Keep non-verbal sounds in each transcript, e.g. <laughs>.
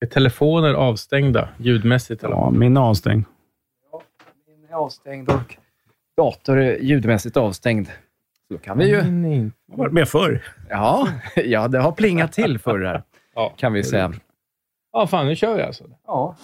Är telefoner avstängda ljudmässigt? Eller? Ja, min är avstängd. Min är avstängd och dator är ljudmässigt avstängd. Så då kan vi ju... Jag har varit med förr. Ja, <laughs> ja, det har plingat till förr här, Ja. kan vi säga. ja, fan nu kör vi alltså. Ja.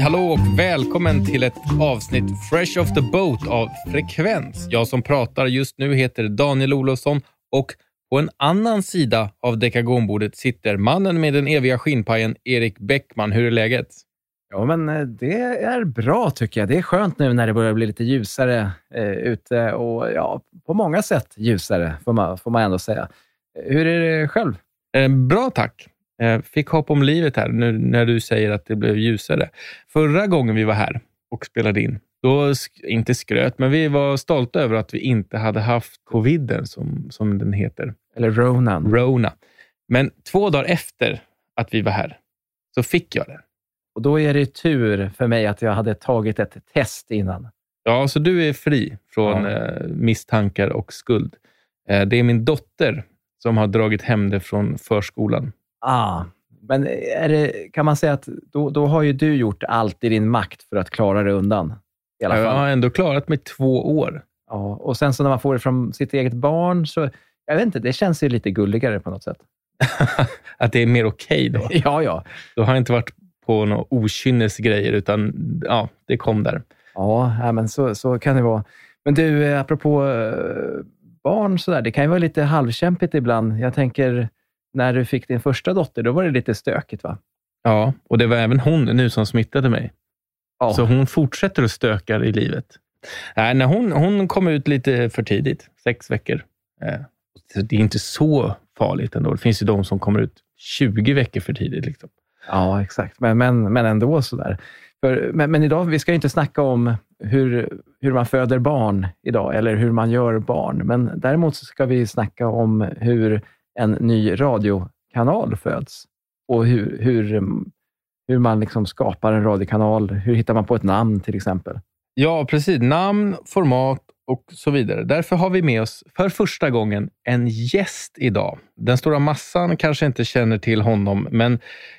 Hej, hallå och välkommen till ett avsnitt Fresh off the boat av Frekvens. Jag som pratar just nu heter Daniel Olofsson och på en annan sida av dekagonbordet sitter mannen med den eviga skinnpajen Erik Bäckman. Hur är läget? ja, men eh, det är bra tycker jag. Det är skönt nu när det börjar bli lite ljusare eh, ute och ja, på många sätt ljusare, får man, får man ändå säga. Hur är det själv? Eh, bra tack. Eh, fick hopp om livet här nu när du säger att det blev ljusare. Förra gången vi var här och spelade in, då, inte skröt, men vi var stolta över att vi inte hade haft coviden som, som den heter. Eller Ronan? Rona. Men två dagar efter att vi var här så fick jag det. Och då är det tur för mig att jag hade tagit ett test innan. Ja, så du är fri från Ja. eh, misstankar och skuld. Eh, det är min dotter som har dragit hem det från förskolan. Ah, men det, kan man säga att då, då har ju du gjort allt i din makt för att klara det undan? I alla Jag fall. har ändå klarat mig två år. Ja, och sen så när man får det från sitt eget barn, så jag vet inte, det känns ju lite gulligare på något sätt. <laughs> att det är mer okej då. <laughs> Ja, ja. Då har jag inte varit på några okynnesgrejer, utan ja, det kom där. Ja, ja, men så, så kan det vara. Men du, eh, apropå eh, barn, så där, det kan ju vara lite halvkämpigt ibland. Jag tänker, när du fick din första dotter, då var det lite stökigt, va? Ja, och det var även hon nu som smittade mig. Ja. Så hon fortsätter att stöka i livet. Nej, när hon, hon kom ut lite för tidigt, sex veckor. Så det är inte så farligt ändå. Det finns ju de som kommer ut 20 veckor för tidigt. Liksom. Ja, exakt. Men, men, men ändå sådär. För, men, men idag, vi ska ju inte snacka om hur, hur man föder barn idag, eller hur man gör barn. Men däremot så ska vi snacka om hur en ny radiokanal föds. Och hur, hur, hur man liksom skapar en radiokanal. Hur hittar man på ett namn till exempel? Ja, precis. Namn, format och så vidare. Därför har vi med oss för första gången en gäst idag. Den stora massan kanske inte känner till honom, men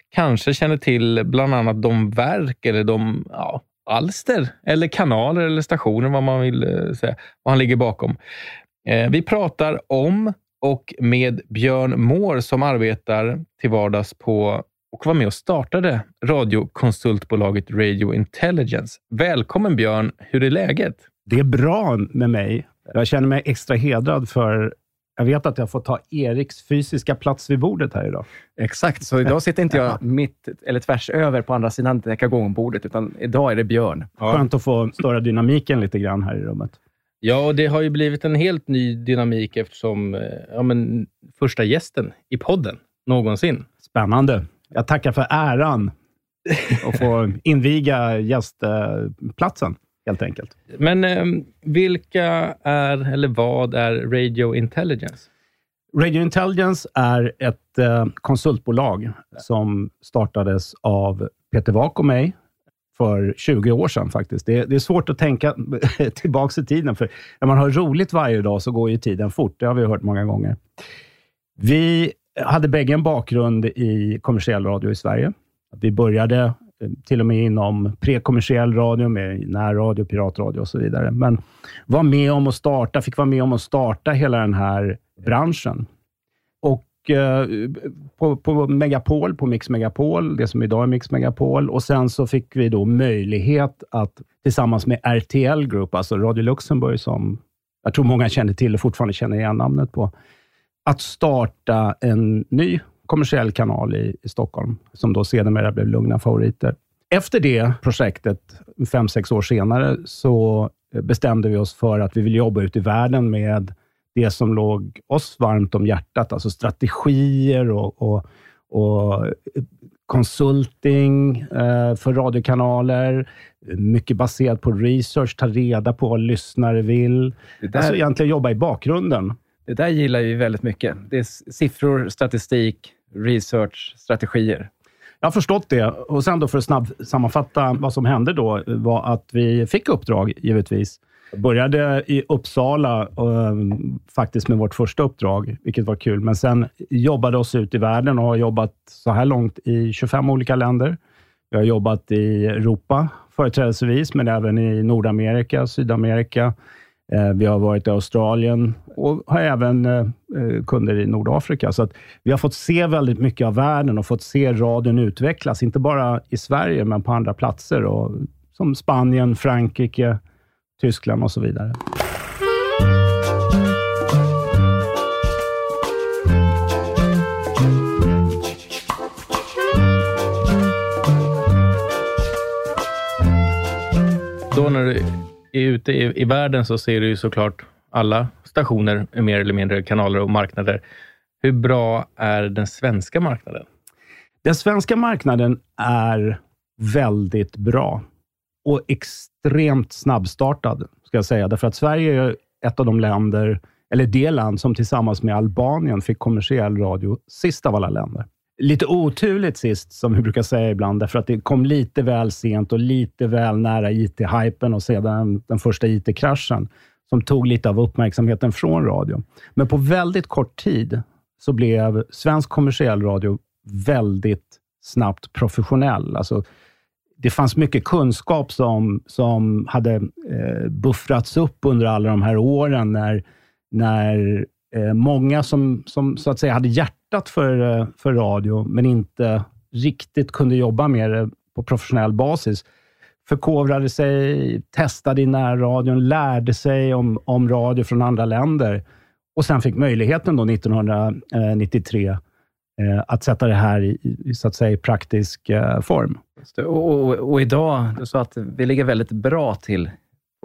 kanske känner till bland annat de verk eller de ja, alster eller kanaler eller stationer, vad man vill eh, säga, vad han ligger bakom. Eh, vi pratar om och med Björn Mohr som arbetar till vardags på och var med och startade radiokonsultbolaget Radio Intelligence. Välkommen Björn, hur är läget? Det är bra med mig. Jag känner mig extra hedrad för jag vet att jag får ta Eriks fysiska plats vid bordet här idag. Exakt, så idag sitter inte jag <laughs> mitt eller tvärs över på andra sidan dekagongbordet, utan idag är det Björn. Skönt att få störa dynamiken lite grann här i rummet. Ja, och det har ju blivit en helt ny dynamik eftersom eh, ja, men, första gästen i podden någonsin. Spännande. Jag tackar för äran <laughs> att få inviga gästplatsen, helt enkelt. Men eh, vilka är, eller vad är Radio Intelligence? Radio Intelligence är ett eh, konsultbolag som startades av Peter Wak och mig för 20 år sedan faktiskt. Det, det är svårt att tänka <laughs> tillbaka i tiden, för när man har roligt varje dag så går ju tiden fort. Det har vi hört många gånger. Vi hade bägge en bakgrund i kommersiell radio i Sverige. Vi började eh, till och med inom prekommersiell radio med närradio, piratradio och så vidare. Men var med om att starta, fick vara med om att starta hela den här branschen. Och Eh, på, på Megapol, på Mix Megapol, det som idag är Mix Megapol. Och sen så fick vi då möjlighet att tillsammans med RTL Group, alltså Radio Luxemburg, som jag tror många känner till och fortfarande känner igen namnet på, att starta en ny kommersiell kanal i, i Stockholm, som då sedermera blev Lugna Favoriter. Efter det projektet, fem, sex år senare, så bestämde vi oss för att vi vill jobba ute i världen med det som låg oss varmt om hjärtat, alltså strategier och, och, och konsulting eh, för radiokanaler, mycket baserat på research, ta reda på vad lyssnare vill. Det där, Alltså egentligen jobba i bakgrunden. det där gillar vi väldigt mycket. Det är siffror, statistik, research, strategier. Jag har förstått det. Och sen då för att snabbt sammanfatta vad som hände då, var att vi fick uppdrag, givetvis. Började i Uppsala, eh, faktiskt med vårt första uppdrag, vilket var kul. Men sen jobbade oss ut i världen och har jobbat så här långt i 25 olika länder. Vi har jobbat i Europa företrädesvis, men även i Nordamerika, Sydamerika. Eh, Vi har varit i Australien och har även eh, eh, kunder i Nordafrika. Så att vi har fått se väldigt mycket av världen och fått se radion utvecklas, inte bara i Sverige, men på andra platser. Och, som Spanien, Frankrike, Tyskland och så vidare. Då när du är ute i, i världen så ser du ju såklart alla stationer, mer eller mindre kanaler och marknader. Hur bra är den svenska marknaden? Den svenska marknaden är väldigt bra och extremt snabbstartad, ska jag säga. Därför att Sverige är ett av de länder, eller det land som tillsammans med Albanien fick kommersiell radio sist av alla länder. Lite oturligt sist, som vi brukar säga ibland, därför att det kom lite väl sent och lite väl nära IT-hypen och sedan den första IT-kraschen, som tog lite av uppmärksamheten från radio. Men på väldigt kort tid så blev svensk kommersiell radio väldigt snabbt professionell. Alltså, det fanns mycket kunskap som, som hade eh, buffrats upp under alla de här åren när, när eh, många som, som så att säga hade hjärtat för, eh, för radio, men inte riktigt kunde jobba med det på professionell basis, förkovrade sig, testade i närradion, lärde sig om, om radio från andra länder och sen fick möjligheten då 1993 att sätta det här i, så att säga, i praktisk eh, form. Och, och, och idag, du sa att vi ligger väldigt bra till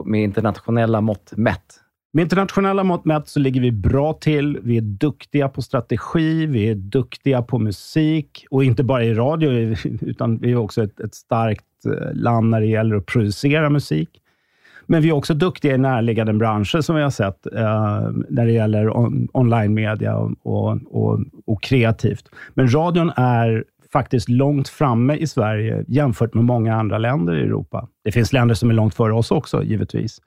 med internationella mått mätt. Med internationella mått mätt så ligger vi bra till. Vi är duktiga på strategi, vi är duktiga på musik och inte bara i radio, <laughs> utan vi är också ett, ett starkt eh, land när det gäller att producera musik. Men vi är också duktiga i närliggande branscher som vi har sett eh, när det gäller on, online-media och, och, och, och kreativt. Men radion är faktiskt långt framme i Sverige jämfört med många andra länder i Europa. Det finns länder som är långt före oss också, givetvis.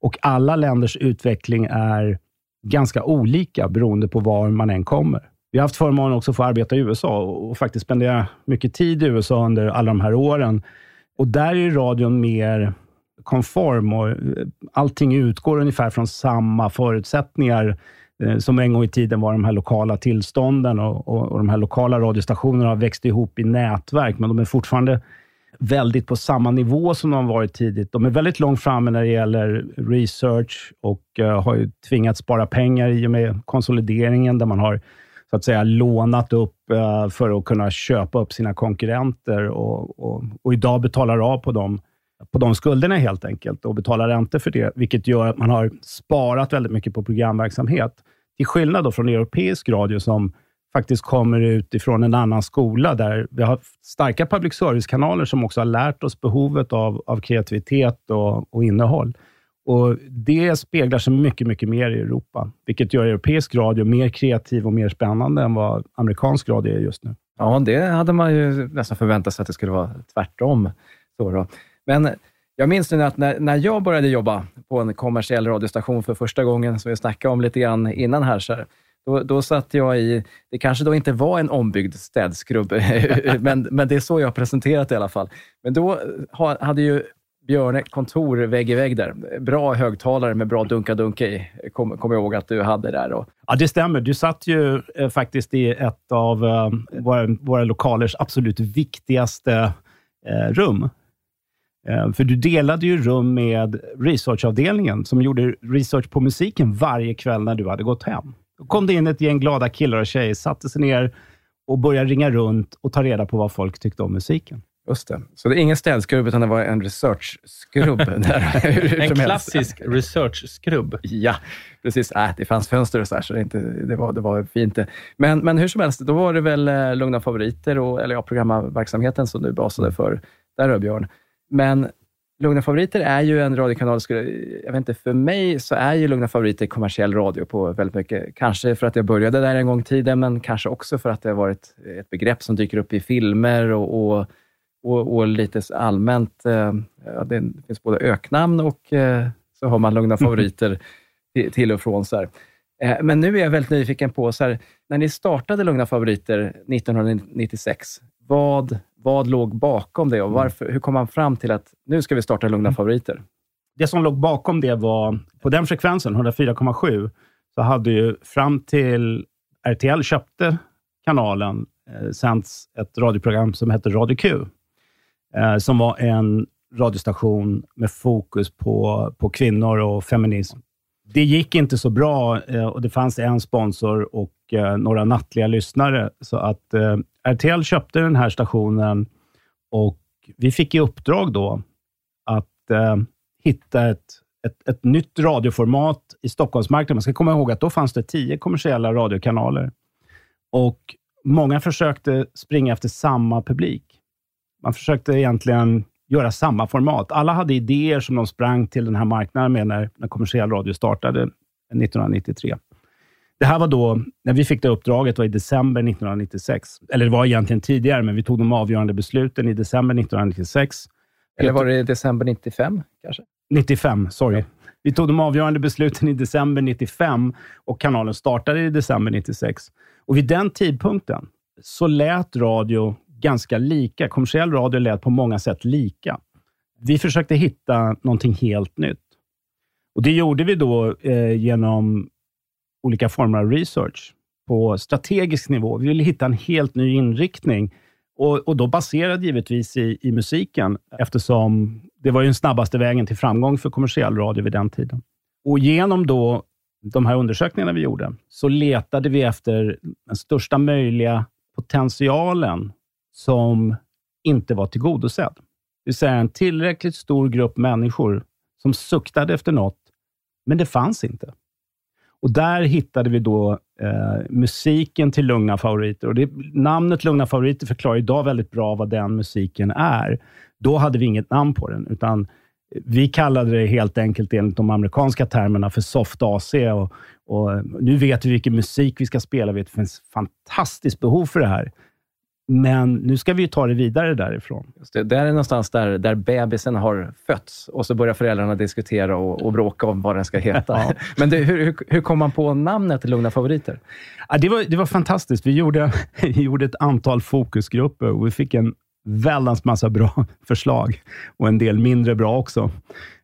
Och alla länders utveckling är ganska olika beroende på var man än kommer. Vi har haft förmånen också att få arbeta i USA och, faktiskt spendera mycket tid i USA under alla de här åren. Och där är radion mer konform och eh, allting utgår ungefär från samma förutsättningar eh, som en gång i tiden var de här lokala tillstånden och, och, och de här lokala radiostationerna har växt ihop i nätverk, men de är fortfarande väldigt på samma nivå som de har varit tidigt. De är väldigt långt framme när det gäller research och uh, har ju tvingats spara pengar i och med konsolideringen, där man har så att säga lånat upp uh, för att kunna köpa upp sina konkurrenter och, och, och idag betalar av på dem på de skulderna helt enkelt och betala räntor för det, vilket gör att man har sparat väldigt mycket på programverksamhet. Till skillnad då från europeisk radio som faktiskt kommer utifrån en annan skola, där vi har starka public service-kanaler som också har lärt oss behovet av, av kreativitet och, och innehåll. Och Det speglar sig mycket, mycket mer i Europa, vilket gör europeisk radio mer kreativ och mer spännande än vad amerikansk radio är just nu. Ja, det hade man ju nästan förväntat sig att det skulle vara tvärtom. Så då. Men jag minns nu att när, när jag började jobba på en kommersiell radiostation för första gången, som vi snackade om lite grann innan här, så här, då, då satt jag i, det kanske då inte var en ombyggd städskrubb, <laughs> men, men det är så jag har presenterat det i alla fall. Men då ha, hade ju Björne kontor vägg i vägg där. Bra högtalare med bra dunka-dunka i, kommer kom jag ihåg att du hade där. Och, Ja, det stämmer. Du satt ju eh, faktiskt i ett av eh, våra, våra lokalers absolut viktigaste eh, rum. Eh, för du delade ju rum med researchavdelningen som gjorde research på musiken varje kväll när du hade gått hem. Då kom det in ett gäng glada killar och tjejer, satte sig ner och började ringa runt och ta reda på vad folk tyckte om musiken. Just det. Så det är ingen städskrubb, utan det var en researchskrubb. <laughs> en klassisk researchskrubb. Ja, precis. Äh, det fanns fönster och så, här, så det, inte, det, var, det var fint. Men, men hur som helst, då var det väl eh, Lugna favoriter, och, eller ja, programverksamheten som du basade för där, Björn. Men Lugna favoriter är ju en radiokanal, jag vet inte, för mig så är ju Lugna favoriter kommersiell radio på väldigt mycket. Kanske för att jag började där en gång i tiden, men kanske också för att det har varit ett begrepp som dyker upp i filmer och, och, och, och lite allmänt. Eh, ja, det finns både öknamn och eh, så har man Lugna favoriter till, till och från. Så här. Eh, men nu är jag väldigt nyfiken på, så här, när ni startade Lugna favoriter 1996, vad vad låg bakom det och mm. varför, hur kom man fram till att nu ska vi starta Lugna mm. favoriter? Det som låg bakom det var, på den frekvensen, 104,7, så hade ju fram till RTL köpte kanalen eh, sänds ett radioprogram som hette Radio Q, eh, som var en radiostation med fokus på, på kvinnor och feminism. Det gick inte så bra eh, och det fanns en sponsor och eh, några nattliga lyssnare, så att eh, RTL köpte den här stationen och vi fick i uppdrag då att eh, hitta ett, ett, ett nytt radioformat i Stockholmsmarknaden. Man ska komma ihåg att då fanns det tio kommersiella radiokanaler och många försökte springa efter samma publik. Man försökte egentligen göra samma format. Alla hade idéer som de sprang till den här marknaden med när, när kommersiell radio startade eh, 1993. Det här var då, när vi fick det uppdraget, var i december 1996. Eller det var egentligen tidigare, men vi tog de avgörande besluten i december 1996. Eller var det december 95 kanske? 95, sorry. Vi tog de avgörande besluten i december 95 och kanalen startade i december 96. Och vid den tidpunkten så lät radio ganska lika. Kommersiell radio lät på många sätt lika. Vi försökte hitta någonting helt nytt. Och Det gjorde vi då eh, genom olika former av research på strategisk nivå. Vi ville hitta en helt ny inriktning och, och då baserad givetvis i, i musiken, eftersom det var ju den snabbaste vägen till framgång för kommersiell radio vid den tiden. Och genom då de här undersökningarna vi gjorde, så letade vi efter den största möjliga potentialen som inte var tillgodosedd. Det vill säga en tillräckligt stor grupp människor som suktade efter något, men det fanns inte. Och Där hittade vi då eh, musiken till Lugna favoriter. Och det, namnet Lugna favoriter förklarar idag väldigt bra vad den musiken är. Då hade vi inget namn på den, utan eh, vi kallade det helt enkelt enligt de amerikanska termerna för soft AC. Och, och nu vet vi vilken musik vi ska spela. Vi vet att det finns fantastiskt behov för det här. Men nu ska vi ta det vidare därifrån. Just det, där är någonstans där, där bebisen har fötts och så börjar föräldrarna diskutera och, och bråka om vad den ska heta. Ja. <laughs> Men det, hur, hur, hur kom man på namnet Lugna favoriter? Ja, det, var, det var fantastiskt. Vi gjorde, <laughs> vi gjorde ett antal fokusgrupper och vi fick en väldans massa bra <laughs> förslag och en del mindre bra också.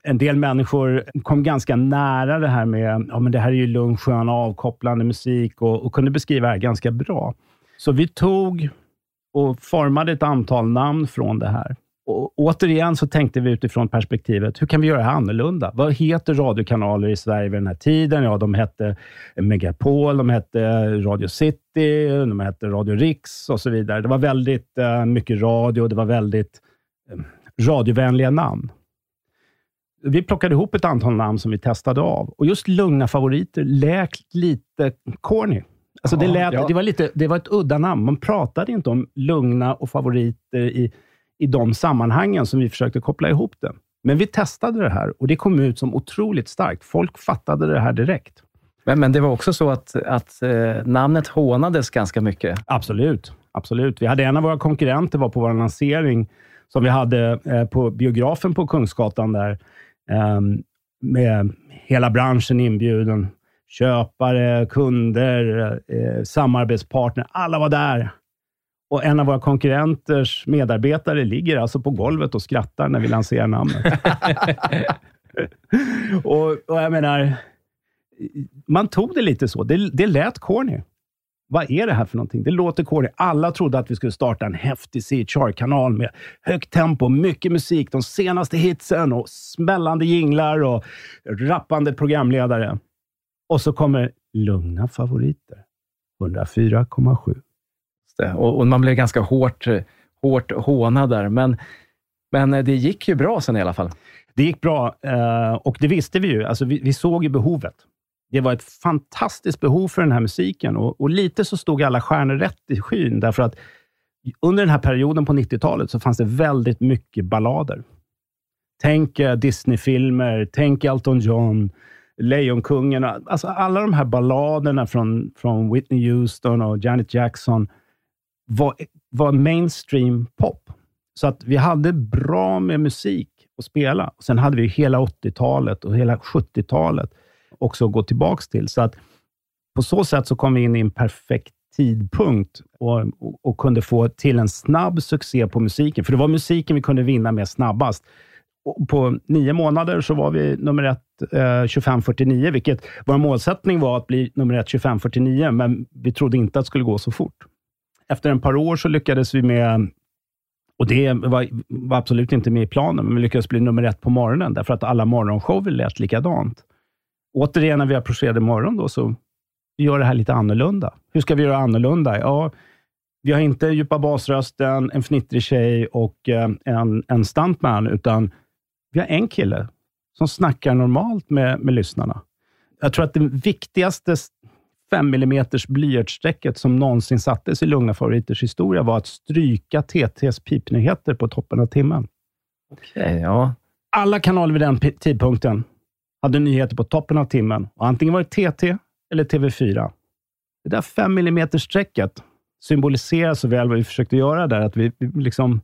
En del människor kom ganska nära det här med ja, men det här är ju lugn, skön, avkopplande musik och, och kunde beskriva det här ganska bra. Så vi tog och formade ett antal namn från det här. Och återigen så tänkte vi utifrån perspektivet, hur kan vi göra det här annorlunda? Vad heter radiokanaler i Sverige vid den här tiden? Ja, de hette Megapol, de hette Radio City, de hette Radio Riks och så vidare. Det var väldigt uh, mycket radio, det var väldigt uh, radiovänliga namn. Vi plockade ihop ett antal namn som vi testade av och just lugna favoriter lät lite corny. Alltså det, lät, ja. det, var lite, det var ett udda namn. Man pratade inte om lugna och favoriter i, i de sammanhangen som vi försökte koppla ihop det. Men vi testade det här och det kom ut som otroligt starkt. Folk fattade det här direkt. Men, men det var också så att, att eh, namnet hånades ganska mycket? Absolut. Absolut. Vi hade en av våra konkurrenter var på vår lansering som vi hade eh, på biografen på Kungsgatan där, eh, med hela branschen inbjuden köpare, kunder, eh, samarbetspartner. Alla var där. Och en av våra konkurrenters medarbetare ligger alltså på golvet och skrattar när vi lanserar namnet. <laughs> och, och, jag menar, man tog det lite så. Det, det lät corny. Vad är det här för någonting? Det låter corny. Alla trodde att vi skulle starta en häftig CHR-kanal med högt tempo, mycket musik, de senaste hitsen och smällande jinglar och rappande programledare. Och så kommer lugna favoriter. 104,7. Och, och, man blev ganska hårt, hårt hånad där. Men, men det gick ju bra sen i alla fall. Det gick bra eh, och det visste vi ju. Alltså, vi, vi såg ju behovet. Det var ett fantastiskt behov för den här musiken och, och lite så stod alla stjärnor rätt i skyn, därför att under den här perioden på 90-talet så fanns det väldigt mycket ballader. Tänk eh, Disney-filmer, tänk Elton John, Lejonkungen. Alltså alla de här balladerna från, från Whitney Houston och Janet Jackson var, var mainstream pop. Så att vi hade bra med musik att spela. Sen hade vi hela 80-talet och hela 70-talet också att gå tillbaka till. Så att på så sätt så kom vi in i en perfekt tidpunkt och, och, och, kunde få till en snabb succé på musiken. För det var musiken vi kunde vinna med snabbast. På nio månader så var vi nummer ett eh, 2549, vilket vår målsättning var att bli nummer ett 2549, men vi trodde inte att det skulle gå så fort. Efter ett par år så lyckades vi med och Det var, var, absolut inte med i planen, men vi lyckades bli nummer ett på morgonen, därför att alla morgonshower lät likadant. Återigen, när vi approcherade morgon då, så vi gör det här lite annorlunda. Hur ska vi göra annorlunda? Ja, vi har inte djupa basrösten, en fnittrig tjej och eh, en, en stuntman, utan vi har en kille som snackar normalt med, med lyssnarna. Jag tror att det viktigaste 5 mm blyertsstrecket som någonsin sattes i Lugna Favoriters historia var att stryka TTs pipnyheter på toppen av timmen. Okay, ja. Alla kanaler vid den tidpunkten hade nyheter på toppen av timmen. Och antingen var det TT eller TV4. Det där 5 mm strecket symboliserar så väl vad vi försökte göra där, att vi, vi liksom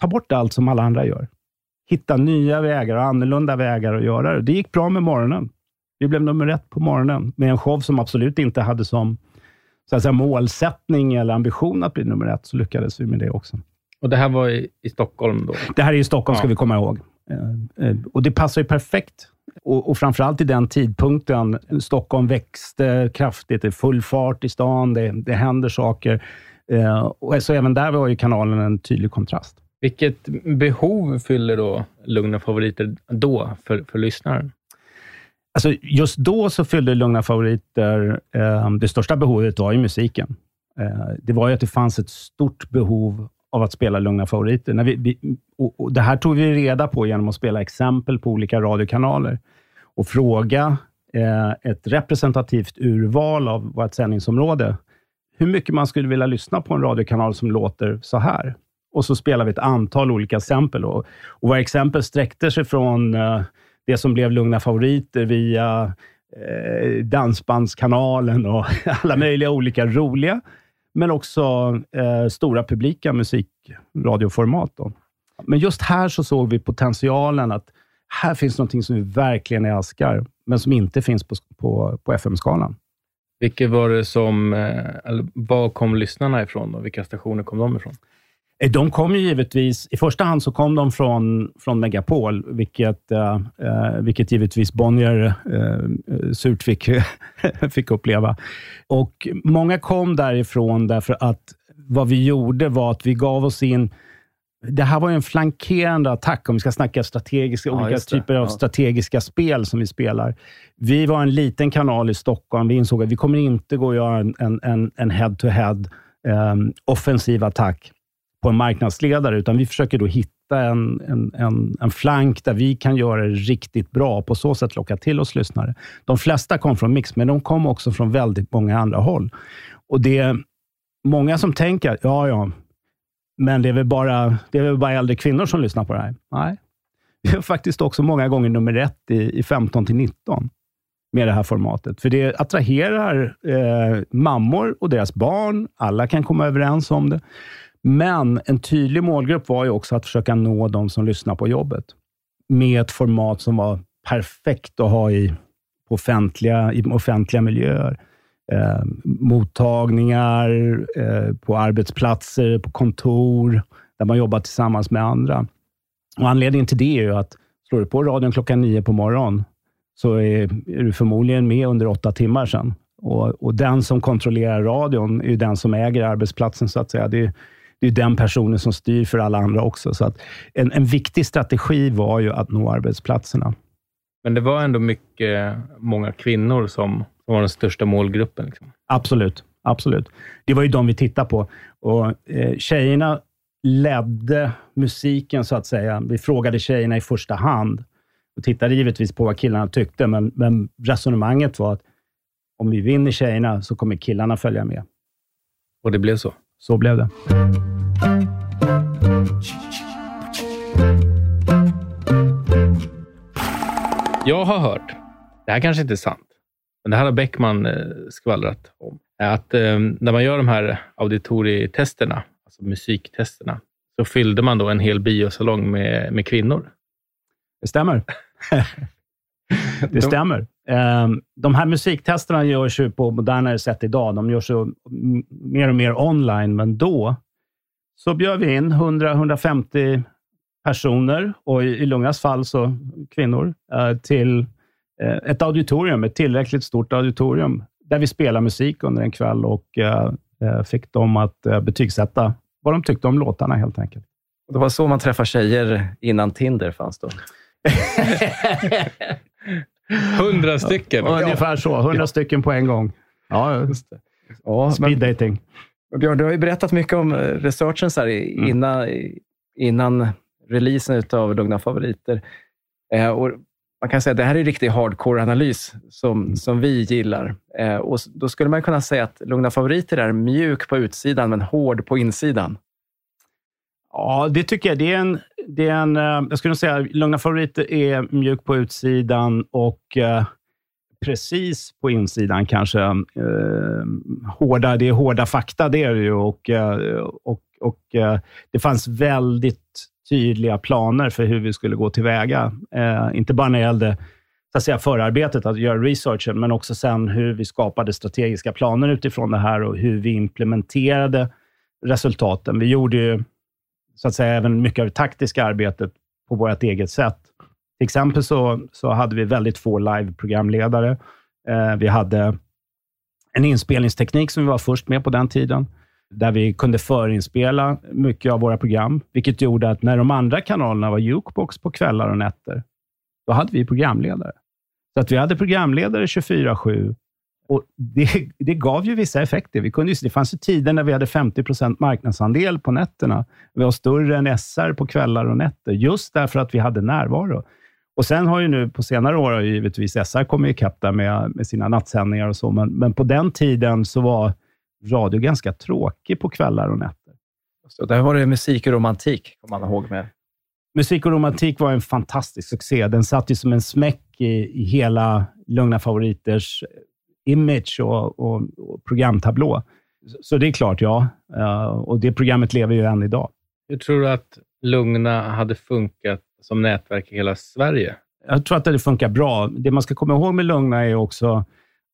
tar bort allt som alla andra gör. Hitta nya vägar och annorlunda vägar att göra det. Det gick bra med morgonen. Vi blev nummer ett på morgonen med en show som absolut inte hade som så att säga, målsättning eller ambition att bli nummer ett, så lyckades vi med det också. Och Det här var i, i Stockholm då? Det här är i Stockholm, ja. ska vi komma ihåg. Eh, eh, och Det passar ju perfekt. Och, och framförallt i den tidpunkten. Stockholm växte kraftigt. Det är full fart i stan. Det, det händer saker. Eh, och så även där var ju kanalen en tydlig kontrast. Vilket behov fyller då Lugna favoriter då för, för lyssnaren? Alltså just då så fyllde Lugna favoriter, eh, det största behovet var ju musiken. Eh, det var ju att det fanns ett stort behov av att spela Lugna favoriter. När vi, vi och, och det här tog vi reda på genom att spela exempel på olika radiokanaler och fråga eh, ett representativt urval av vårt sändningsområde, hur mycket man skulle vilja lyssna på en radiokanal som låter så här. Och så spelade vi ett antal olika exempel. Och, och våra exempel sträckte sig från eh, det som blev Lugna favoriter via eh, Dansbandskanalen och <laughs> alla möjliga olika roliga, men också eh, stora publika musikradioformat. Då. Men just här så såg vi potentialen att här finns någonting som vi verkligen älskar, men som inte finns på, på, på FM-skalan. Vilket var det som, eh, eller var kom lyssnarna ifrån? Då? Vilka stationer kom de ifrån? Eh, de kom ju givetvis, i första hand så kom de från, från Megapol, vilket, uh, vilket givetvis Bonnier uh, surt fick, <laughs> fick uppleva. Och Många kom därifrån därför att vad vi gjorde var att vi gav oss in det här var en flankerande attack, om vi ska snacka strategiska, ja, olika typer av ja. strategiska spel som vi spelar. Vi var en liten kanal i Stockholm. Vi insåg att vi kommer inte gå och göra en, head-to-head um, offensiv attack på en marknadsledare, utan vi försöker då hitta en, en, en, en, flank där vi kan göra det riktigt bra och på så sätt locka till oss lyssnare. De flesta kom från Mix, men de kom också från väldigt många andra håll. Och det är många som tänker, ja, ja, men det är väl bara, det är väl bara äldre kvinnor som lyssnar på det här. Nej, vi är faktiskt också många gånger nummer ett i, i 15 till 19 med det här formatet. För det attraherar eh, mammor och deras barn. Alla kan komma överens om det. Men en tydlig målgrupp var ju också att försöka nå de som lyssnar på jobbet med ett format som var perfekt att ha i, offentliga, i offentliga miljöer. Eh, mottagningar, eh, på arbetsplatser, på kontor, där man jobbar tillsammans med andra. Och Anledningen till det är ju att slår du på radion klockan nio på morgonen, så är, är du förmodligen med under åtta timmar sen. Och, och, den som kontrollerar radion är ju den som äger arbetsplatsen, så att säga. Det är, det är den personen som styr för alla andra också. Så att en, en viktig strategi var ju att nå arbetsplatserna. Men det var ändå mycket, många kvinnor som, som var den största målgruppen? Liksom. Absolut. Absolut. Det var ju de vi tittade på. Och, eh, tjejerna ledde musiken, så att säga. Vi frågade tjejerna i första hand och tittade givetvis på vad killarna tyckte, men, men resonemanget var att om vi vinner tjejerna så kommer killarna följa med. Och det blev så? Så blev det. Jag har hört, det här kanske inte är sant, men det här har Beckman eh, skvallrat om, att eh, när man gör de här auditorietesterna, alltså musiktesterna, så fyllde man då en hel biosalong med, med kvinnor. Det stämmer. <laughs> <laughs> det stämmer. Ehm, de här musiktesterna görs ju på modernare sätt idag. De görs ju mer och mer online, men då så bjöd vi in 100-150 personer, och i Lungas fall så kvinnor, eh, till eh, ett auditorium, ett tillräckligt stort auditorium, där vi spelade musik under en kväll och eh, fick dem att betygsätta vad de tyckte om låtarna helt enkelt. Det var så man träffade tjejer innan Tinder fanns då? <laughs> Hundra stycken? Ja, ungefär så. Hundra stycken på en gång. Ja, just det. Ja, Speed men, dating. Björn, du har ju berättat mycket om researchen så här, mm. innan, innan releasen av Lugna favoriter. Eh, och man kan säga att det här är riktig hardcore-analys som, mm. som vi gillar. Eh, och då skulle man kunna säga att Lugna favoriter är mjuk på utsidan, men hård på insidan. Ja, det tycker jag. Det är en, det är en, eh, jag skulle säga att Lugna favoriter är mjuk på utsidan och eh, precis på insidan kanske. Eh, hårda, det är hårda fakta, det är det ju. Och, eh, och, och, eh, det fanns väldigt tydliga planer för hur vi skulle gå tillväga. Eh, inte bara när det gällde så att säga, förarbetet, att göra researchen, men också sen hur vi skapade strategiska planer utifrån det här och hur vi implementerade resultaten. Vi gjorde ju så att säga även mycket av det taktiska arbetet på vårt eget sätt. Till exempel så, så hade vi väldigt få live-programledare. Eh, vi hade en inspelningsteknik som vi var först med på den tiden där vi kunde förinspela mycket av våra program, vilket gjorde att när de andra kanalerna var jukebox på kvällar och nätter, då hade vi programledare. Så att vi hade programledare 24-7 och det, det gav ju vissa effekter. Vi kunde, det fanns ju tider när vi hade 50% marknadsandel på nätterna. Vi var större än SR på kvällar och nätter, just därför att vi hade närvaro. Och Sen har ju nu på senare år har givetvis SR kommit ikapp där med, med sina nattsändningar och så, men, men på den tiden så var radio ganska tråkig på kvällar och nätter. Så där var det musik och romantik, kommer man ihåg. Med. Musik och romantik var en fantastisk succé. Den satt ju som en smäck i, i hela Lugna Favoriters image och, och, och programtablå. Så det är klart, ja. Uh, och det programmet lever ju än idag. Hur tror du att Lugna hade funkat som nätverk i hela Sverige? Jag tror att det funkar bra. Det man ska komma ihåg med Lugna är också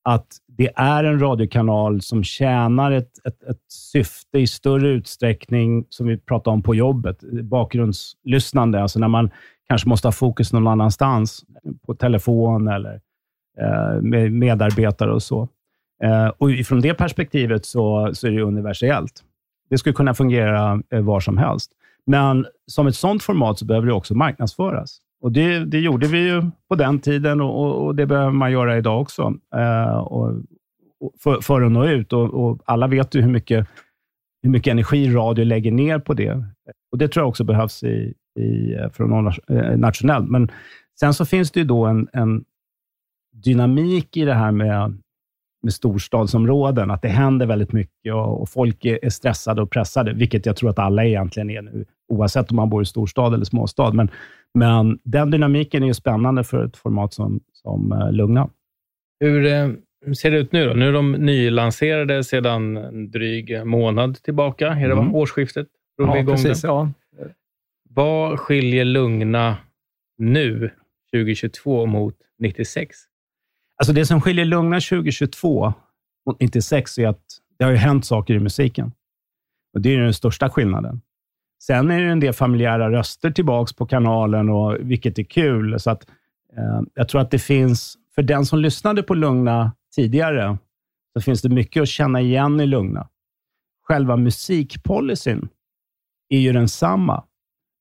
att det är en radiokanal som tjänar ett, ett, ett, syfte i större utsträckning, som vi pratar om på jobbet, bakgrundslyssnande, alltså när man kanske måste ha fokus någon annanstans, på telefon eller eh, Eh, med medarbetare och så. Eh, och Från det perspektivet så, så är det universellt. Det skulle kunna fungera eh, var som helst. Men som ett sådant format så behöver det också marknadsföras. Och det, det gjorde vi ju på den tiden och, och det behöver man göra idag också eh, och, och för, för, att nå ut. Och, och, alla vet ju hur mycket, hur mycket energi radio lägger ner på det. Och Det tror jag också behövs i, i, från nationellt. Men sen så finns det ju då en, en dynamik i det här med, med storstadsområden, att det händer väldigt mycket och, och folk är, är stressade och pressade, vilket jag tror att alla egentligen är nu, oavsett om man bor i storstad eller småstad. Men, men den dynamiken är ju spännande för ett format som, som uh, Lugna. Hur, eh, ser det ut nu då? Nu är de nylanserade sedan en dryg månad tillbaka. Är det mm. årsskiftet? Ja, precis. Ja. Vad skiljer Lugna nu, 2022, mot 96? Alltså det som skiljer Lugna 2022 mot 96 är att det har ju hänt saker i musiken. Och Det är den största skillnaden. Sen är det en del familjära röster tillbaka på kanalen, och, vilket är kul. Så att, eh, jag tror att det finns, för den som lyssnade på Lugna tidigare, så finns det mycket att känna igen i Lugna. Själva musikpolicyn är ju densamma,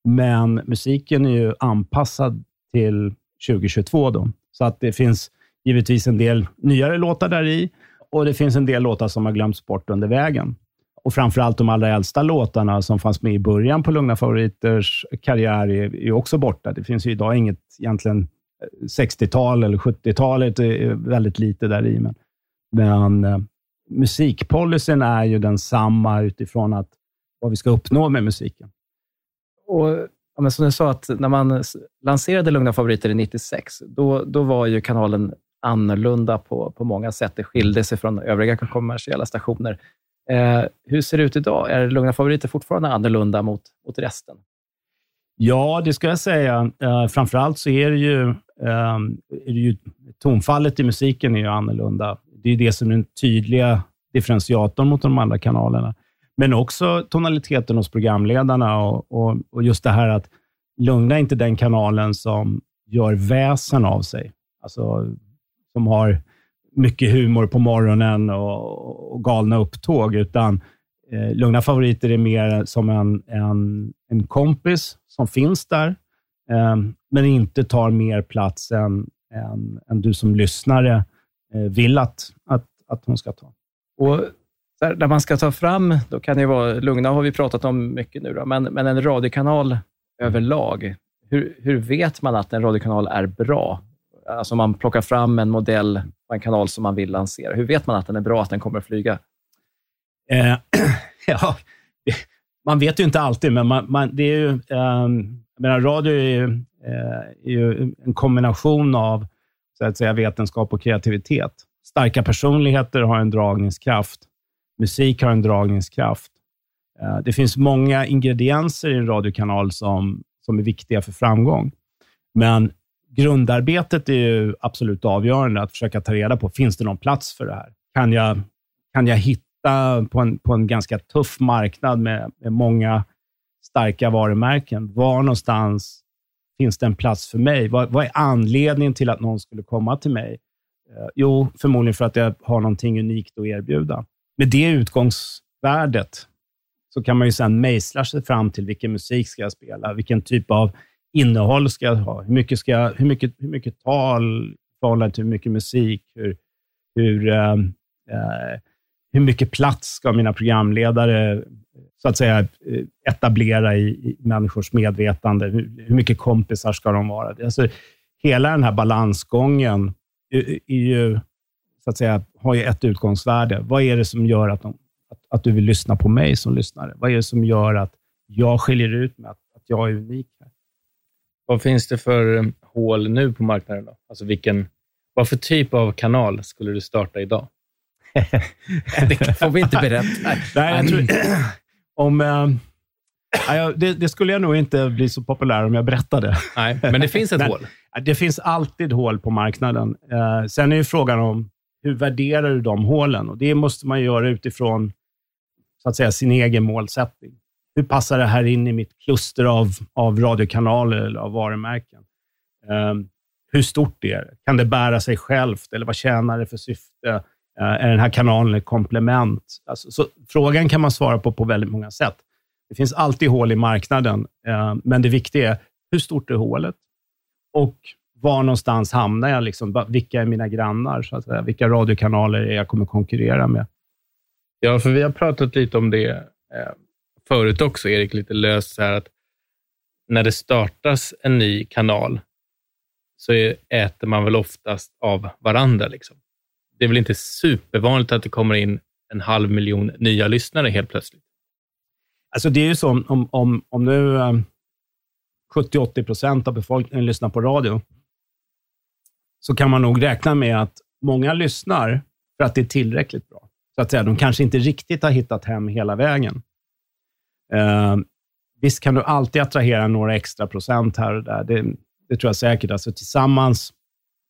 men musiken är ju anpassad till 2022. Då. Så att det finns givetvis en del nyare låtar där i och det finns en del låtar som har glömts bort under vägen. och framförallt de allra äldsta låtarna som fanns med i början på Lugna Favoriters karriär är, är också borta. Det finns ju idag inget egentligen eh, 60-tal eller 70-talet är eh, väldigt lite där i. Men, men eh, musikpolicyn är ju densamma utifrån att vad vi ska uppnå med musiken. Och, ja, men som du sa, att när man lanserade Lugna Favoriter i 96, då, då var ju kanalen annorlunda på, på många sätt. Det skilde sig från övriga kommersiella stationer. Eh, hur ser det ut idag? Är Lugna Favoriter fortfarande annorlunda mot, mot resten? Ja, det ska jag säga. Eh, framförallt så är det, ju, eh, är det ju tonfallet i musiken är ju annorlunda. Det är det som är den tydliga differentiatorn mot de andra kanalerna. Men också tonaliteten hos programledarna och, och, och just det här att Lugna är inte den kanalen som gör väsen av sig. Alltså, som har mycket humor på morgonen och, och galna upptåg, utan eh, Lugna favoriter är mer som en, en, en kompis som finns där, eh, men inte tar mer plats än, än, än du som lyssnare eh, vill att, att, att hon ska ta. Och där, när man ska ta fram, då kan det vara, Lugna har vi pratat om mycket nu, då, men, men en radiokanal överlag, hur, hur vet man att en radiokanal är bra? Alltså man plockar fram en modell på en kanal som man vill lansera. Hur vet man att den är bra, att den kommer att flyga? Eh, <clears throat> ja, <laughs> man vet ju inte alltid, men man, man, det är ju, eh, menar, radio är ju, eh, är ju, en kombination av så att säga, vetenskap och kreativitet. Starka personligheter har en dragningskraft. Musik har en dragningskraft. Eh, det finns många ingredienser i en radiokanal som, som är viktiga för framgång. Men grundarbetet är ju absolut avgörande, att försöka ta reda på, finns det någon plats för det här? Kan jag, kan jag hitta på en, på en ganska tuff marknad med, med många starka varumärken, var någonstans finns det en plats för mig? Vad, vad är anledningen till att någon skulle komma till mig? Eh, jo, förmodligen för att jag har någonting unikt att erbjuda. Med det utgångsvärdet så kan man ju sedan mejsla sig fram till vilken musik ska jag spela, vilken typ av innehåll ska jag ha? Hur mycket, ska jag, hur mycket, hur mycket tal i förhållande till hur mycket musik? Hur, hur, eh, eh hur mycket plats ska mina programledare så att säga eh, etablera i, i människors medvetande? Hur, hur, mycket kompisar ska de vara? Alltså, hela den här balansgången är, är ju, så att säga, har ju ett utgångsvärde. Vad är det som gör att, de, att, att, du vill lyssna på mig som lyssnare? Vad är det som gör att jag skiljer ut mig, att, att jag är unik? Vad finns det för um, hål nu på marknaden? Då? Alltså vilken, vad för typ av kanal skulle du starta idag? <laughs> det får vi inte berätta. <laughs> Nej, jag tror, <clears throat> om, äh, det, det, skulle jag nog inte bli så populär om jag berättade. Nej, men det finns ett <laughs> men, hål. Det finns alltid hål på marknaden. Uh, sen är ju frågan om hur värderar du de hålen? Och Det måste man göra utifrån så att säga, sin egen målsättning hur passar det här in i mitt kluster av, av radiokanaler eller av varumärken? Eh, hur stort är det? Kan det bära sig självt eller vad tjänar det för syfte? Eh, är den här kanalen ett komplement? Alltså, så frågan kan man svara på på väldigt många sätt. Det finns alltid hål i marknaden, eh, men det viktiga är hur stort är hålet? Och var någonstans hamnar jag? Liksom, vilka är mina grannar? Så att säga? Vilka radiokanaler är jag kommer konkurrera med? Ja, för vi har pratat lite om det eh, förut också, Erik, lite löst så här att när det startas en ny kanal så äter man väl oftast av varandra. Liksom. Det är väl inte supervanligt att det kommer in en halv miljon nya lyssnare helt plötsligt. Alltså det är ju så om, om, om nu ehm, 70-80 procent av befolkningen lyssnar på radio, så kan man nog räkna med att många lyssnar för att det är tillräckligt bra. Så att säga, de kanske inte riktigt har hittat hem hela vägen. Eh, visst kan du alltid attrahera några extra procent här och där. Det, det tror jag säkert. Alltså tillsammans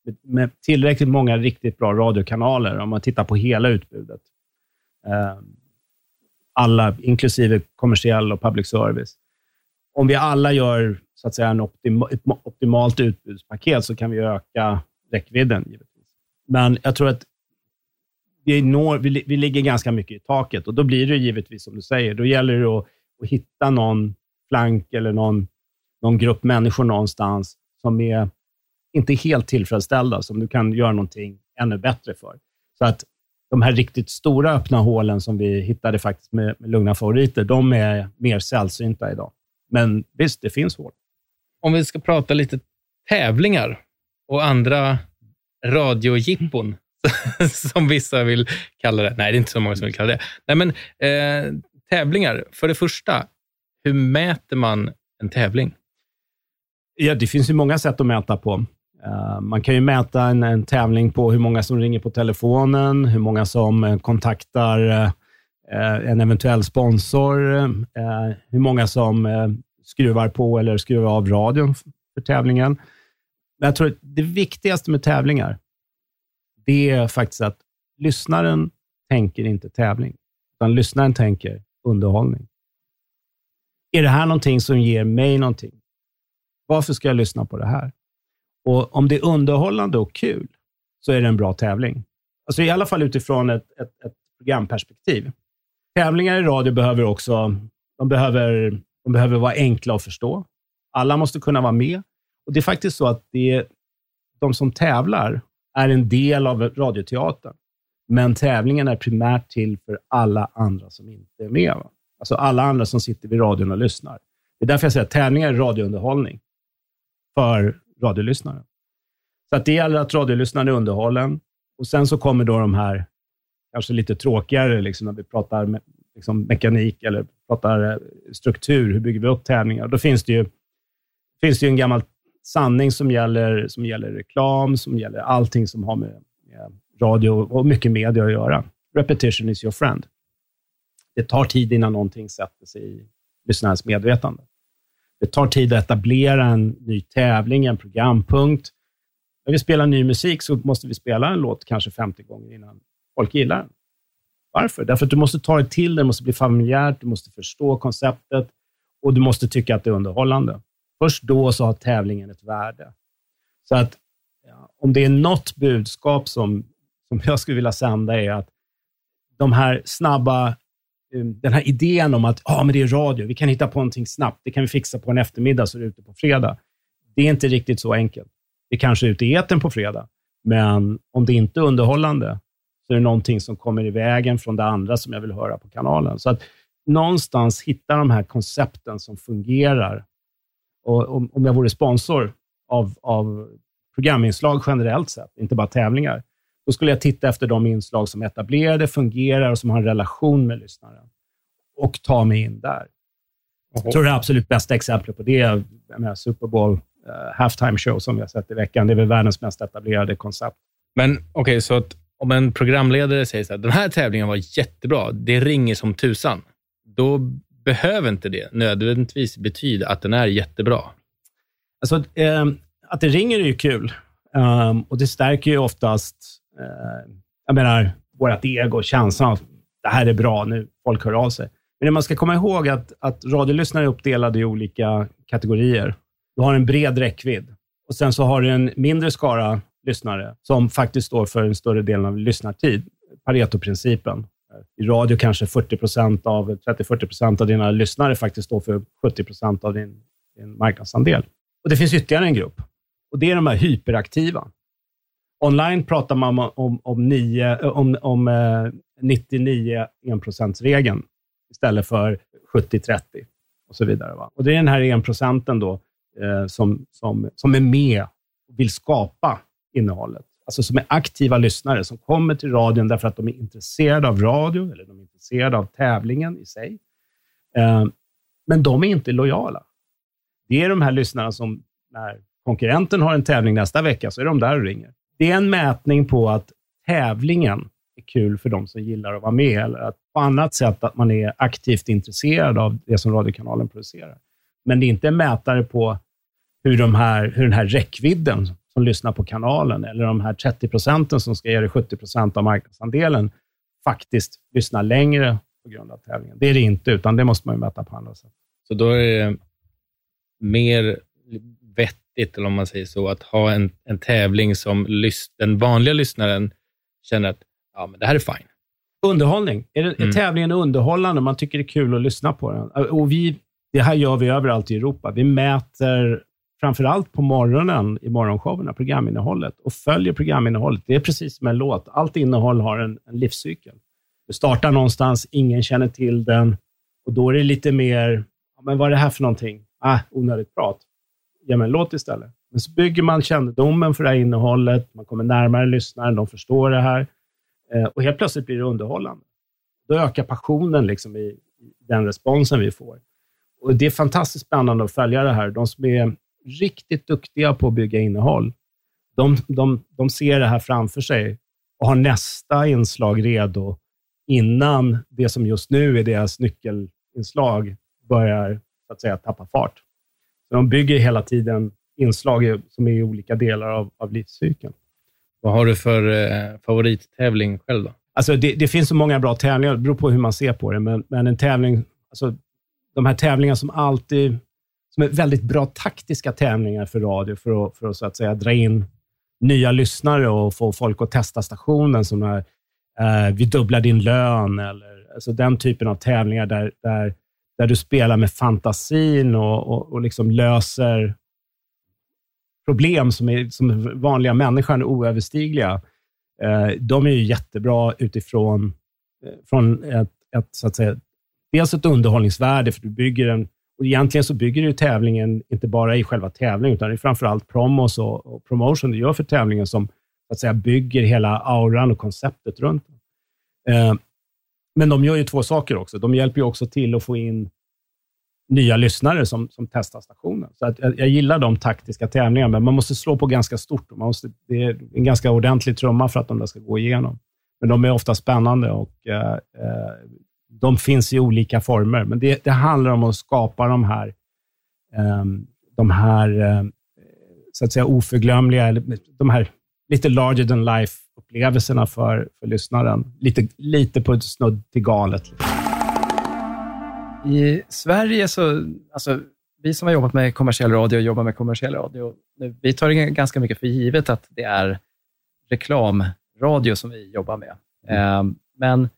med, med, tillräckligt många riktigt bra radiokanaler, om man tittar på hela utbudet. eh, alla, inklusive kommersiell och public service. Om vi alla gör så att säga, en optima, ett optimalt utbudspaket så kan vi öka räckvidden, givetvis. Men jag tror att vi, når, vi, vi ligger ganska mycket i taket och då blir det givetvis som du säger. Då gäller det att och hitta någon flank eller någon, någon grupp människor någonstans som är inte helt tillfredsställda, som du kan göra någonting ännu bättre för. Så att de här riktigt stora öppna hålen som vi hittade faktiskt med, med lugna favoriter, de är mer sällsynta idag. Men visst, det finns hål. Om vi ska prata lite tävlingar och andra radiojippon, <laughs> som vissa vill kalla det. Nej, det är inte så många som vill kalla det. Nej, men eh, tävlingar. För det första, hur mäter man en tävling? Ja, det finns ju många sätt att mäta på. Eh, man kan ju mäta en, en, tävling på hur många som ringer på telefonen, hur många som eh, kontaktar eh, en eventuell sponsor, hur många som skruvar på eller skruvar av radion för tävlingen. Men jag tror att det viktigaste med tävlingar, det är faktiskt att lyssnaren tänker inte tävling, utan lyssnaren tänker underhållning. Är det här någonting som ger mig någonting? Varför ska jag lyssna på det här? Och Om det är underhållande och kul, så är det en bra tävling. Alltså I alla fall utifrån ett, ett, ett programperspektiv. Tävlingar i radio behöver också de behöver, de behöver vara enkla att förstå. Alla måste kunna vara med. Och Det är faktiskt så att det de som tävlar är en del av radioteatern. Men tävlingen är primärt till för alla andra som inte är med. Va? Alltså alla andra som sitter vid radion och lyssnar. Det är därför jag säger att tävlingar är radiounderhållning för radiolyssnare. Så att det gäller att radiolyssnaren är underhållen. Och sen så kommer då de här, kanske lite tråkigare, liksom, när vi pratar me liksom, mekanik eller pratar eh, struktur. Hur bygger vi upp tävlingar? Då finns det ju, finns det ju en gammal sanning som gäller, som gäller reklam, som gäller allting som har med, med radio och mycket media att göra. Repetition is your friend. Det tar tid innan någonting sätter sig i lyssnarens medvetande. Det tar tid att etablera en ny tävling, en programpunkt. När vi spelar ny musik så måste vi spela en låt kanske 50 gånger innan folk gillar den. Varför? Därför att du måste ta dig till det, det måste bli familjärt, du måste förstå konceptet och du måste tycka att det är underhållande. Först då så har tävlingen ett värde. Så att ja, om det är något budskap som, som jag skulle vilja sända är att de här snabba eh, den här idén om att ah, men det är radio, vi kan hitta på någonting snabbt, det kan vi fixa på en eftermiddag så är det ute på fredag. Det är inte riktigt så enkelt. Det kanske är ute i eten på fredag, men om det inte är underhållande så är det någonting som kommer i vägen från det andra som jag vill höra på kanalen. Så att någonstans hitta de här koncepten som fungerar. Och om, om jag vore sponsor av, av programinslag generellt sett, inte bara tävlingar, då skulle jag titta efter de inslag som är etablerade, fungerar och som har en relation med lyssnaren och ta mig in där. Jag tror det absolut bästa exemplet på det är menar, Super Bowl uh, halftime show som vi har sett i veckan. Det är väl världens mest etablerade koncept. Men okej, okay, så att om en programledare säger så här, den här tävlingen var jättebra, det ringer som tusan, då behöver inte det nödvändigtvis betyda att den är jättebra. Alltså, eh, att det ringer är ju kul um, och det stärker ju oftast Eh, jag menar, vårt ego, känslan av det här är bra nu, folk hör av sig. Men man ska komma ihåg att, att radiolyssnare är uppdelade i olika kategorier. Du har en bred räckvidd och sen så har du en mindre skara lyssnare som faktiskt står för en större del av lyssnartid. Pareto-principen. I radio kanske 40% av, 30-40 procent av dina lyssnare faktiskt står för 70 procent av din, din marknadsandel. Och Det finns ytterligare en grupp och det är de här hyperaktiva. Online pratar man om, om, nio, eh, om, om eh, 99 enprocentsregeln istället för 70-30 och så vidare. Va? Och Det är den här enprocenten då eh, som, som, som är med och vill skapa innehållet. Alltså som är aktiva lyssnare som kommer till radion därför att de är intresserade av radio eller de är intresserade av tävlingen i sig. Eh, men de är inte lojala. Det är de här lyssnarna som när konkurrenten har en tävling nästa vecka så är de där och ringer det är en mätning på att tävlingen är kul för de som gillar att vara med, eller att på annat sätt att man är aktivt intresserad av det som radiokanalen producerar. Men det är inte en mätare på hur, de här, hur den här räckvidden som lyssnar på kanalen, eller de här 30 procenten som ska ge dig 70 procent av marknadsandelen, faktiskt lyssnar längre på grund av tävlingen. Det är det inte, utan det måste man mäta på andra sätt. Så då är det mer vett eller om man säger så, att ha en, en tävling som lys, den vanliga lyssnaren känner att ja, men det här är fine. Underhållning. Är, det, mm. är tävlingen underhållande? Man tycker det är kul att lyssna på den. Och vi, det här gör vi överallt i Europa. Vi mäter framförallt på morgonen i morgonshowerna, programinnehållet, och följer programinnehållet. Det är precis som en låt. Allt innehåll har en, en livscykel. Du startar någonstans, ingen känner till den och då är det lite mer, men vad är det här för någonting? Ah, onödigt prat. Ge mig en låt istället. Men så bygger man kännedomen för det här innehållet, man kommer närmare lyssnaren, de förstår det här eh, och helt plötsligt blir det underhållande. Då ökar passionen liksom i, i den responsen vi får. Och Det är fantastiskt spännande att följa det här. De som är riktigt duktiga på att bygga innehåll, de, de, de ser det här framför sig och har nästa inslag redo innan det som just nu är deras nyckelinslag börjar så att säga, tappa fart. Så de bygger hela tiden inslag som är i olika delar av, av livscykeln. Vad har du för eh, favorittävling själv då? Alltså det, det, finns så många bra tävlingar, det beror på hur man ser på det, men, men en tävling, alltså de här tävlingarna som alltid, som är väldigt bra taktiska tävlingar för radio, för att, för att, så att säga dra in nya lyssnare och få folk att testa stationen, som när eh, vi dubblar din lön, eller alltså den typen av tävlingar där, där, där du spelar med fantasin och, och, och liksom löser problem som, är, som vanliga människan är oöverstigliga. Eh, de är ju jättebra utifrån eh, från ett, ett, så att säga, dels ett underhållningsvärde, för du bygger en och egentligen så bygger du tävlingen inte bara i själva tävlingen, utan det är framförallt promos och, och promotion du gör för tävlingen som så att säga, bygger hela auran och konceptet runt eh, men de gör ju två saker också. De hjälper ju också till att få in nya lyssnare som, som testar stationen. Så att jag, jag, gillar de taktiska tävlingarna, men man måste slå på ganska stort. Man måste, det är en ganska ordentlig trumma för att de där ska gå igenom. Men de är ofta spännande och eh, eh de finns i olika former. Men det, det handlar om att skapa de här, eh, de här eh, så att säga oförglömliga, de här lite larger than life, life-upplevelserna för, för lyssnaren. Lite, lite på ett snudd till galet. I Sverige så, alltså, vi som har jobbat med kommersiell radio och jobbar med kommersiell radio, vi tar ganska mycket för givet att det är reklamradio som vi jobbar med. Mm. Men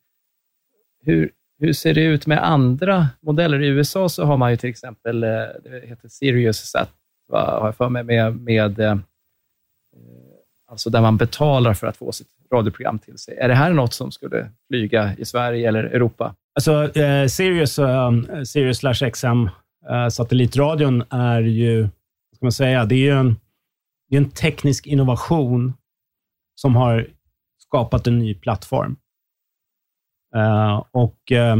hur, hur ser det ut med andra modeller? I USA så har man ju till exempel, eh, det heter Sirius Sat, har jag för mig, med, med eh, alltså där man betalar för att få sitt radioprogram till sig. Är det här något som skulle flyga i Sverige eller Europa? Alltså, eh, Sirius, eh, Sirius slash XM, eh, satellitradion är ju, vad ska man säga, det är ju en, det är en teknisk innovation som har skapat en ny plattform. Eh, och eh,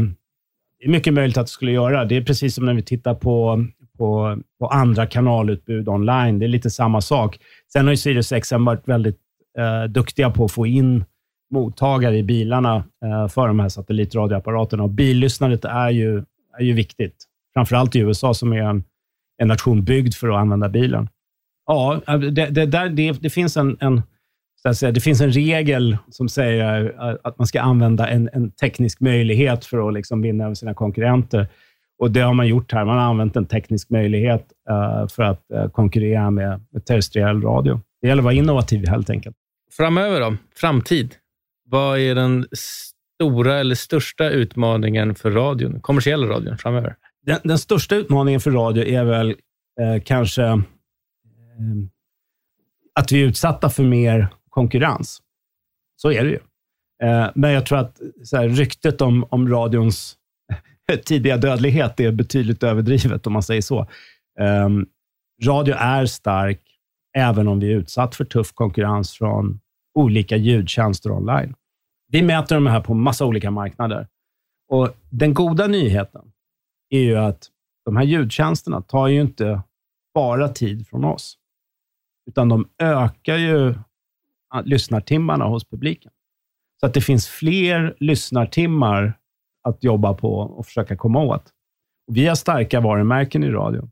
Det är mycket möjligt att det skulle göra. Det är precis som när vi tittar på, på, på andra kanalutbud online. Det är lite samma sak. Sen har ju Sirius XM varit väldigt eh, duktiga på att få in mottagare i bilarna eh, för de här satellitradioapparaterna. Och billyssnandet är ju, är ju viktigt. Framförallt i USA som är en, en nation byggd för att använda bilen. Ja, eh, det, det, där, det, det finns en, en så att säga, det finns en regel som säger eh, att man ska använda en, en teknisk möjlighet för att liksom vinna över sina konkurrenter. Och Det har man gjort här. Man har använt en teknisk möjlighet uh, för att uh, konkurrera med, med terrestriell radio. Det gäller att vara innovativ helt enkelt. Framöver då? Framtid? Vad är den stora eller största utmaningen för radion, kommersiella radion framöver? Den, den största utmaningen för radio är väl eh, kanske eh, att vi är utsatta för mer konkurrens. Så är det ju. Eh, men jag tror att här, ryktet om, om radions <laughs> tidiga dödlighet är betydligt överdrivet, om man säger så. Um, radio är stark, även om vi är utsatt för tuff konkurrens från olika ljudtjänster online. Vi mäter de här på massa olika marknader. Och Den goda nyheten är ju att de här ljudtjänsterna tar ju inte bara tid från oss, utan de ökar ju lyssnartimmarna hos publiken. Så att det finns fler lyssnartimmar att jobba på och försöka komma åt. Vi har starka varumärken i radio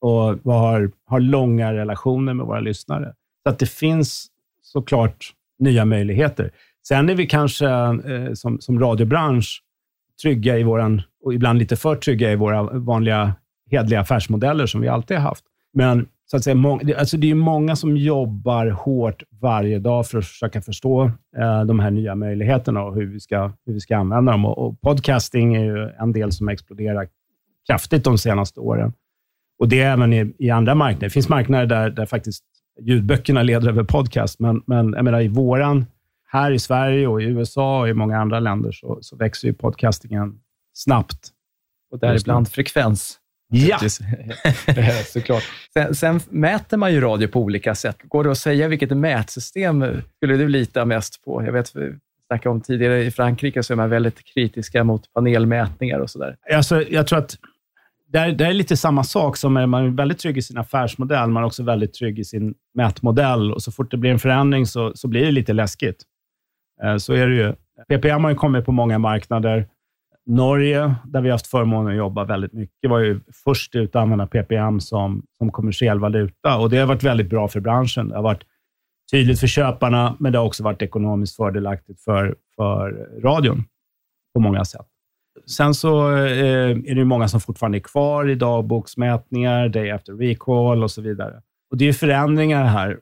och vi har, har långa relationer med våra lyssnare. Så att det finns såklart nya möjligheter. Sen är vi kanske eh, som, som radiobransch trygga i våran, och ibland lite för trygga i våra vanliga hedliga affärsmodeller som vi alltid har haft. Men så att säga, må, alltså det är många som jobbar hårt varje dag för att försöka förstå eh, de här nya möjligheterna och hur vi ska, hur vi ska använda dem. Och, och podcasting är ju en del som exploderar kraftigt de senaste åren. Och det är även i, i andra marknader. Det finns marknader där, där faktiskt ljudböckerna leder över podcast, men, men jag menar, i våran, här i Sverige och i USA och i många andra länder så, så växer ju podcastingen snabbt. Och däribland frekvens. Ja! <laughs> Såklart. Sen, sen, mäter man ju radio på olika sätt. Går det att säga vilket mätsystem skulle du lita mest på? Jag vet, vi snackade om tidigare i Frankrike, så är man väldigt kritiska mot panelmätningar och sådär. Alltså, jag tror att det är, det är lite samma sak som är man är väldigt trygg i sin affärsmodell, man är också väldigt trygg i sin mätmodell och så fort det blir en förändring så, så blir det lite läskigt. Eh, så är det ju. PPM har ju kommit på många marknader. Norge, där vi har haft förmånen att jobba väldigt mycket, var ju först ut att använda PPM som, som kommersiell valuta och det har varit väldigt bra för branschen. Det har varit tydligt för köparna, men det har också varit ekonomiskt fördelaktigt för, för radion på många sätt. Sen så eh, är det många som fortfarande är kvar i dagboksmätningar, day after recall och så vidare. Och Det är förändringar här.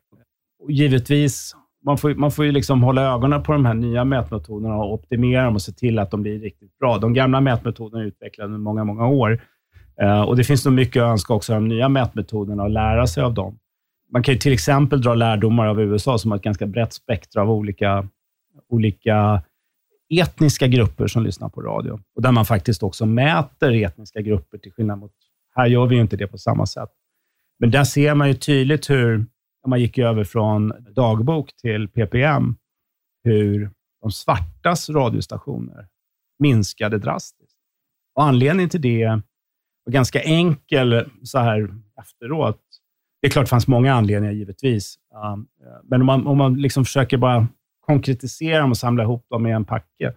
Och givetvis, man får, man får ju liksom hålla ögonen på de här nya mätmetoderna och optimera dem och se till att de blir riktigt bra. De gamla mätmetoderna är utvecklade under många, många år. Eh, och Det finns nog mycket att önska också av de nya mätmetoderna och lära sig av dem. Man kan ju till exempel dra lärdomar av USA som har ett ganska brett spektra av olika, olika etniska grupper som lyssnar på radio. Och där man faktiskt också mäter etniska grupper till skillnad mot... Här gör vi ju inte det på samma sätt. Men där ser man ju tydligt hur, man gick över från dagbok till PPM, hur de svartas radiostationer minskade drastiskt. Och Anledningen till det var ganska enkel så här efteråt. Det är klart det fanns många anledningar givetvis, men om man, om man liksom försöker bara konkretisera dem och samla ihop dem i en packe,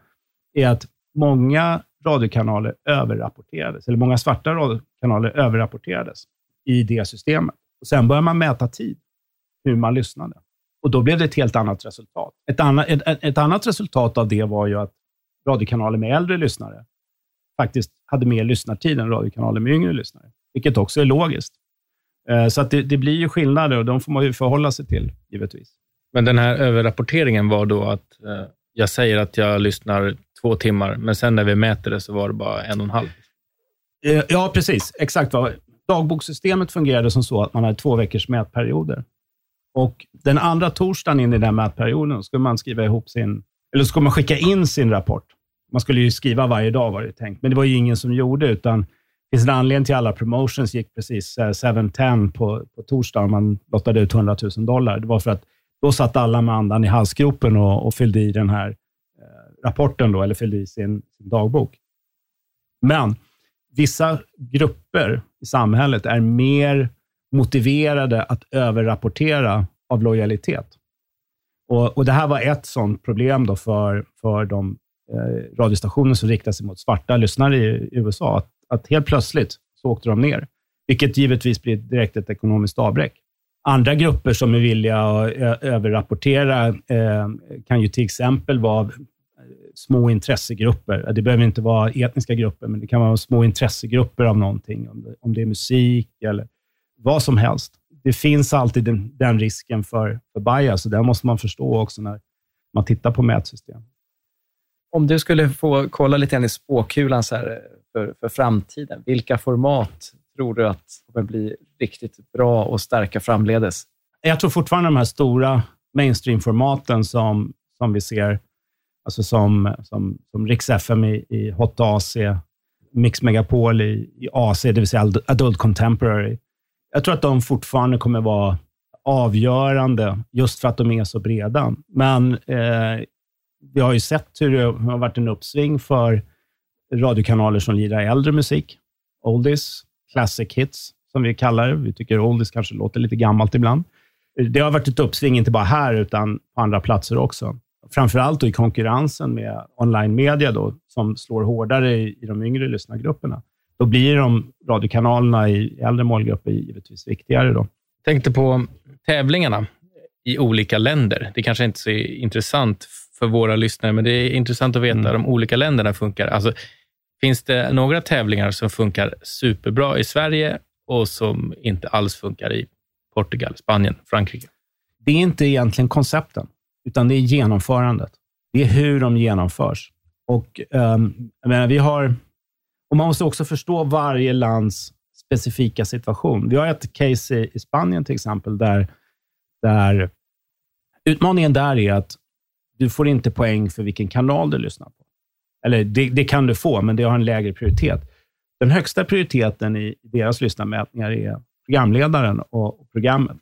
är att många radiokanaler överrapporterades, eller många svarta radiokanaler överrapporterades i det systemet. Och sen började man mäta tid, hur man lyssnade. Och då blev det ett helt annat resultat. Ett annat, ett, ett annat resultat av det var ju att radiokanaler med äldre lyssnare faktiskt hade mer lyssnartid än radiokanaler med yngre lyssnare, vilket också är logiskt. Eh, så att det, det blir ju skillnader och de får man ju förhålla sig till, givetvis. Men den här överrapporteringen var då att eh, jag säger att jag lyssnar två timmar, men sen när vi mäter det så var det bara en och en halv. Eh, ja, precis. Exakt. Vad. Dagbokssystemet fungerade som så att man hade två veckors mätperioder. Och den andra torsdagen in i den mätperioden skulle man skriva ihop sin, eller skulle man skicka in sin rapport. Man skulle ju skriva varje dag var det tänkt, men det var ju ingen som gjorde, utan det finns en anledning till alla promotions gick precis eh, 7-10 på, på torsdagen. Man lottade ut 100 000 dollar. Det var för att då satt alla med andan i halsgropen och, och fyllde i den här eh, rapporten, då, eller fyllde i sin, sin dagbok. Men vissa grupper i samhället är mer motiverade att överrapportera av lojalitet. Och, och Det här var ett sådant problem då för, för de eh, radiostationer som riktar sig mot svarta lyssnare i, USA. Att, att, helt plötsligt så åkte de ner, vilket givetvis blir direkt ett ekonomiskt avbräck. Andra grupper som är villiga att eh, överrapportera eh, kan ju till exempel vara eh, små intressegrupper. Det behöver inte vara etniska grupper, men det kan vara små intressegrupper av någonting. Om det, är musik eller vad som helst. Det finns alltid den, den risken för, för bias och det måste man förstå också när man tittar på mätsystem. Om du skulle få kolla lite grann i spåkulan så här för, för framtiden, vilka format tror du att kommer bli riktigt bra och starka framledes? Jag tror fortfarande de här stora mainstream-formaten som, som vi ser, alltså som, som, som Rix FM i, i Hot AC, Mix Megapol i, i AC, det vill säga Adult Contemporary. Jag tror att de fortfarande kommer vara avgörande just för att de är så breda. Men eh, vi har ju sett hur det har varit en uppsving för radiokanaler som lirar äldre musik, oldies, classic hits, som vi kallar det. Vi tycker oldies kanske låter lite gammalt ibland. Det har varit ett uppsving, inte bara här, utan på andra platser också. Framförallt i konkurrensen med online-media då, som slår hårdare i, i de yngre lyssnargrupperna. Då blir de radiokanalerna i äldre målgrupper givetvis viktigare. Då. tänkte på tävlingarna i olika länder. Det kanske inte är så intressant för våra lyssnare, men det är intressant att veta mm. de olika länderna funkar. Alltså, Finns det några tävlingar som funkar superbra i Sverige och som inte alls funkar i Portugal, Spanien, Frankrike? Det är inte egentligen koncepten, utan det är genomförandet. Det är hur de genomförs. Och, um, menar, vi har, och Man måste också förstå varje lands specifika situation. Vi har ett case i, i Spanien till exempel, där, där utmaningen där är att du får inte poäng för vilken kanal du lyssnar på. Eller det, det kan du få, men det har en lägre prioritet. Den högsta prioriteten i deras lyssnarmätningar är programledaren och programmet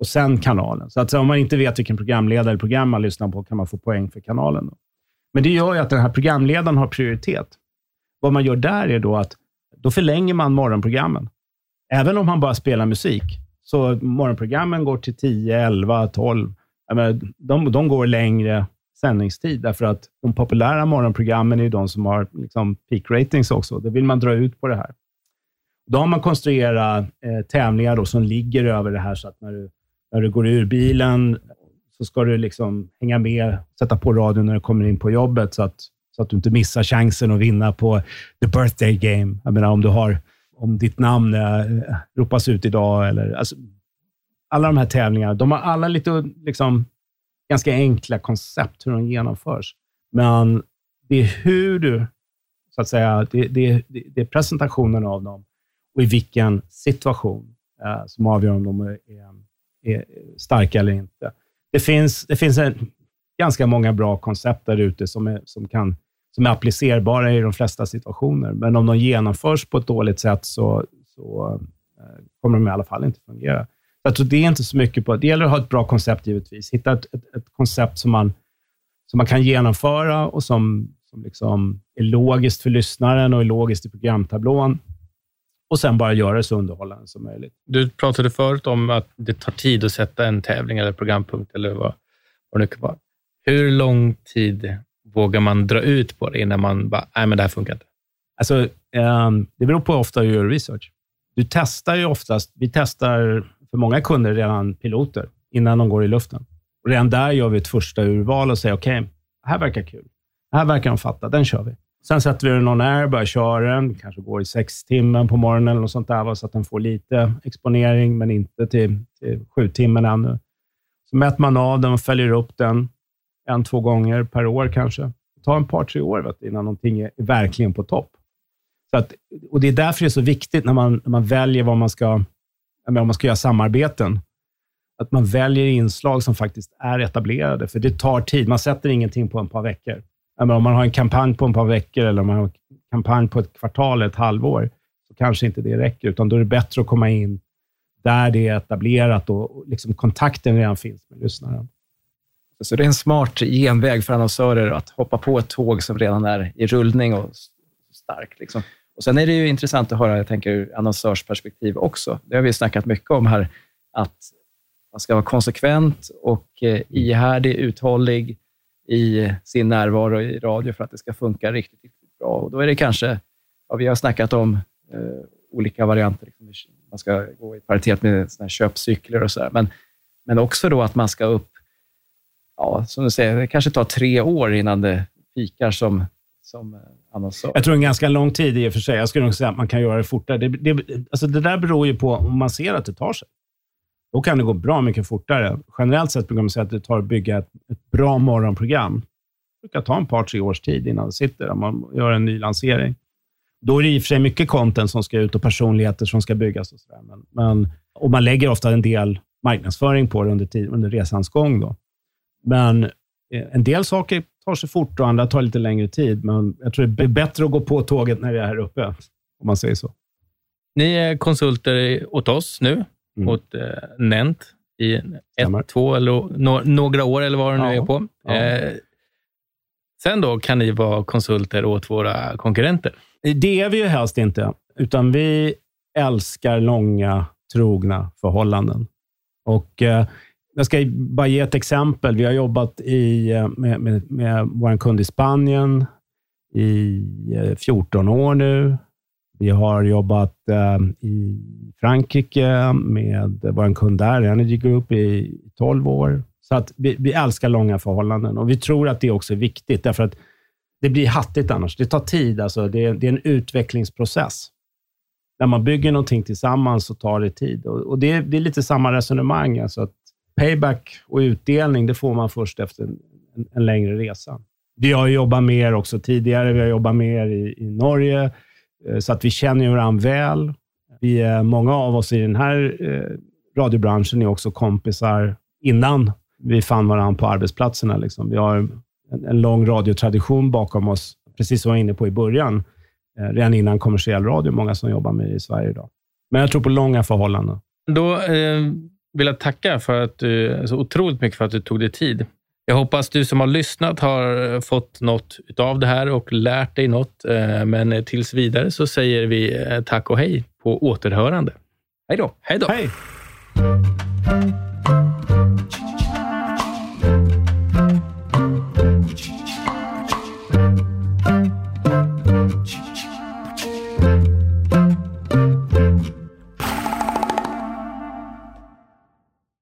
och sen kanalen. Så att om man inte vet vilken programledare eller program man lyssnar på kan man få poäng för kanalen. Men det gör ju att den här programledaren har prioritet. Vad man gör där är då att då förlänger man morgonprogrammen. Även om han bara spelar musik, så morgonprogrammen går till 10, 11, 12. Menar, de, de går längre sändningstid, därför att de populära morgonprogrammen är de som har liksom peak ratings också. Då vill man dra ut på det här. Då har man konstruerat eh, tävlingar då som ligger över det här, så att när du, när du går ur bilen så ska du liksom hänga med, sätta på radion när du kommer in på jobbet, så att, så att du inte missar chansen att vinna på the birthday game. Jag menar, om, du har, om ditt namn eh, ropas ut idag, eller alltså, alla de här tävlingarna, de har alla lite liksom, ganska enkla koncept hur de genomförs. Men det är hur du, så att säga, det, det, det är presentationen av dem och i vilken situation eh, som avgör om de är, är, starka eller inte. Det finns, det finns en, ganska många bra koncept där ute som är, som, kan, som är applicerbara i de flesta situationer, men om de genomförs på ett dåligt sätt så, så eh, kommer de i alla fall inte fungera. Så det är inte så mycket på... Det gäller att ha ett bra koncept givetvis. Hitta ett, ett, ett koncept som man, som man kan genomföra och som, som liksom är logiskt för lyssnaren och är logiskt i programtablån. Och sen bara göra det så underhållande som möjligt. Du pratade förut om att det tar tid att sätta en tävling eller programpunkt eller vad, vad det kan vara. Hur lång tid vågar man dra ut på det innan man bara, nej men det här funkar inte? Alltså, um, det beror på hur ofta du gör research. Du testar ju oftast, vi testar för många kunder redan piloter innan de går i luften. Och redan där gör vi ett första urval och säger, okej, okay, det här verkar kul. Det här verkar de fatta, den kör vi. Sen sätter vi den on air, börjar köra den, kanske går i sex timmar på morgonen eller något sånt där, så att den får lite exponering, men inte till, till sju timmar ännu. Så mäter man av den och följer upp den en, två gånger per år kanske. Det tar ett par, tre år vet innan någonting är verkligen på topp. Så att, och Det är därför det är så viktigt när man, när man väljer vad man ska menar, om man ska göra samarbeten, att man väljer inslag som faktiskt är etablerade, för det tar tid. Man sätter ingenting på ett par veckor. Menar, om man har en kampanj på ett par veckor eller om man har en kampanj på ett kvartal, ett halvår, så kanske inte det räcker, utan då är det bättre att komma in där det är etablerat och liksom kontakten redan finns med lyssnaren. Så det är en smart genväg för annonsörer att hoppa på ett tåg som redan är i rullning och starkt. Liksom. Och Sen är det ju intressant att höra, jag tänker ur annonsörsperspektiv också. Det har vi snackat mycket om här, att man ska vara konsekvent och eh, ihärdig, uthållig i sin närvaro i radio för att det ska funka riktigt, riktigt bra. Och Då är det kanske, ja, vi har snackat om eh, olika varianter. Liksom, man ska gå i paritet med såna köpcykler och sådär. Men, men också då att man ska upp, ja, som du säger, det kanske tar tre år innan det fikar som som eh, annonsör? Jag tror en ganska lång tid i och för sig. Jag skulle nog säga att man kan göra det fortare. Det, det, alltså det där beror ju på om man ser att det tar sig. Då kan det gå bra mycket fortare. Generellt sett brukar man säga att det tar att bygga ett, ett bra morgonprogram. Det brukar ta en par, tre års tid innan det sitter, om man gör en ny lansering. Då är det i och för sig mycket content som ska ut och personligheter som ska byggas. Och, så men, men, och Man lägger ofta en del marknadsföring på det under, tid, under resans gång. Då. Men eh, en del saker tar sig fort och andra tar lite längre tid. Men jag tror det är bättre att gå på tåget när vi är här uppe, om man säger så. Ni är konsulter åt oss nu, mm. åt eh, Nent i ett, Stämmer. två eller no några år eller vad det nu ja. är på. Ja. Eh, sen då kan ni vara konsulter åt våra konkurrenter. Det är vi ju helst inte, utan vi älskar långa, trogna förhållanden. Och eh, jag ska bara ge ett exempel. Vi har jobbat i, eh, med, med, med vår kund i Spanien i eh, 14 år nu. Vi har jobbat eh, i Frankrike med vår kund där, Energy Group, i 12 år. Så att vi, vi älskar långa förhållanden och vi tror att det också är viktigt, därför att det blir hattigt annars. Det tar tid. Alltså det, är, det är en utvecklingsprocess. När man bygger någonting tillsammans så tar det tid. Och, och det, det, är lite samma resonemang. Alltså att payback och utdelning, det får man först efter en, en längre resa. Vi har jobbat med er också tidigare. Vi har jobbat med er i, i Norge, eh, så att vi känner varandra väl. Vi, många av oss i den här eh, radiobranschen är också kompisar innan vi fann varandra på arbetsplatserna. Liksom. Vi har en, en lång radiotradition bakom oss, precis som jag var inne på i början. Eh, redan innan kommersiell radio, många som jobbar med i Sverige idag. Men jag tror på långa förhållanden. Då eh, vilja tacka för att du, så otroligt mycket för att du tog dig tid. Jag hoppas du som har lyssnat har eh, fått något av det här och lärt dig något. Eh, men eh, tills vidare så säger vi tack och hej på återhörande. Hej då! Hej då! Hej.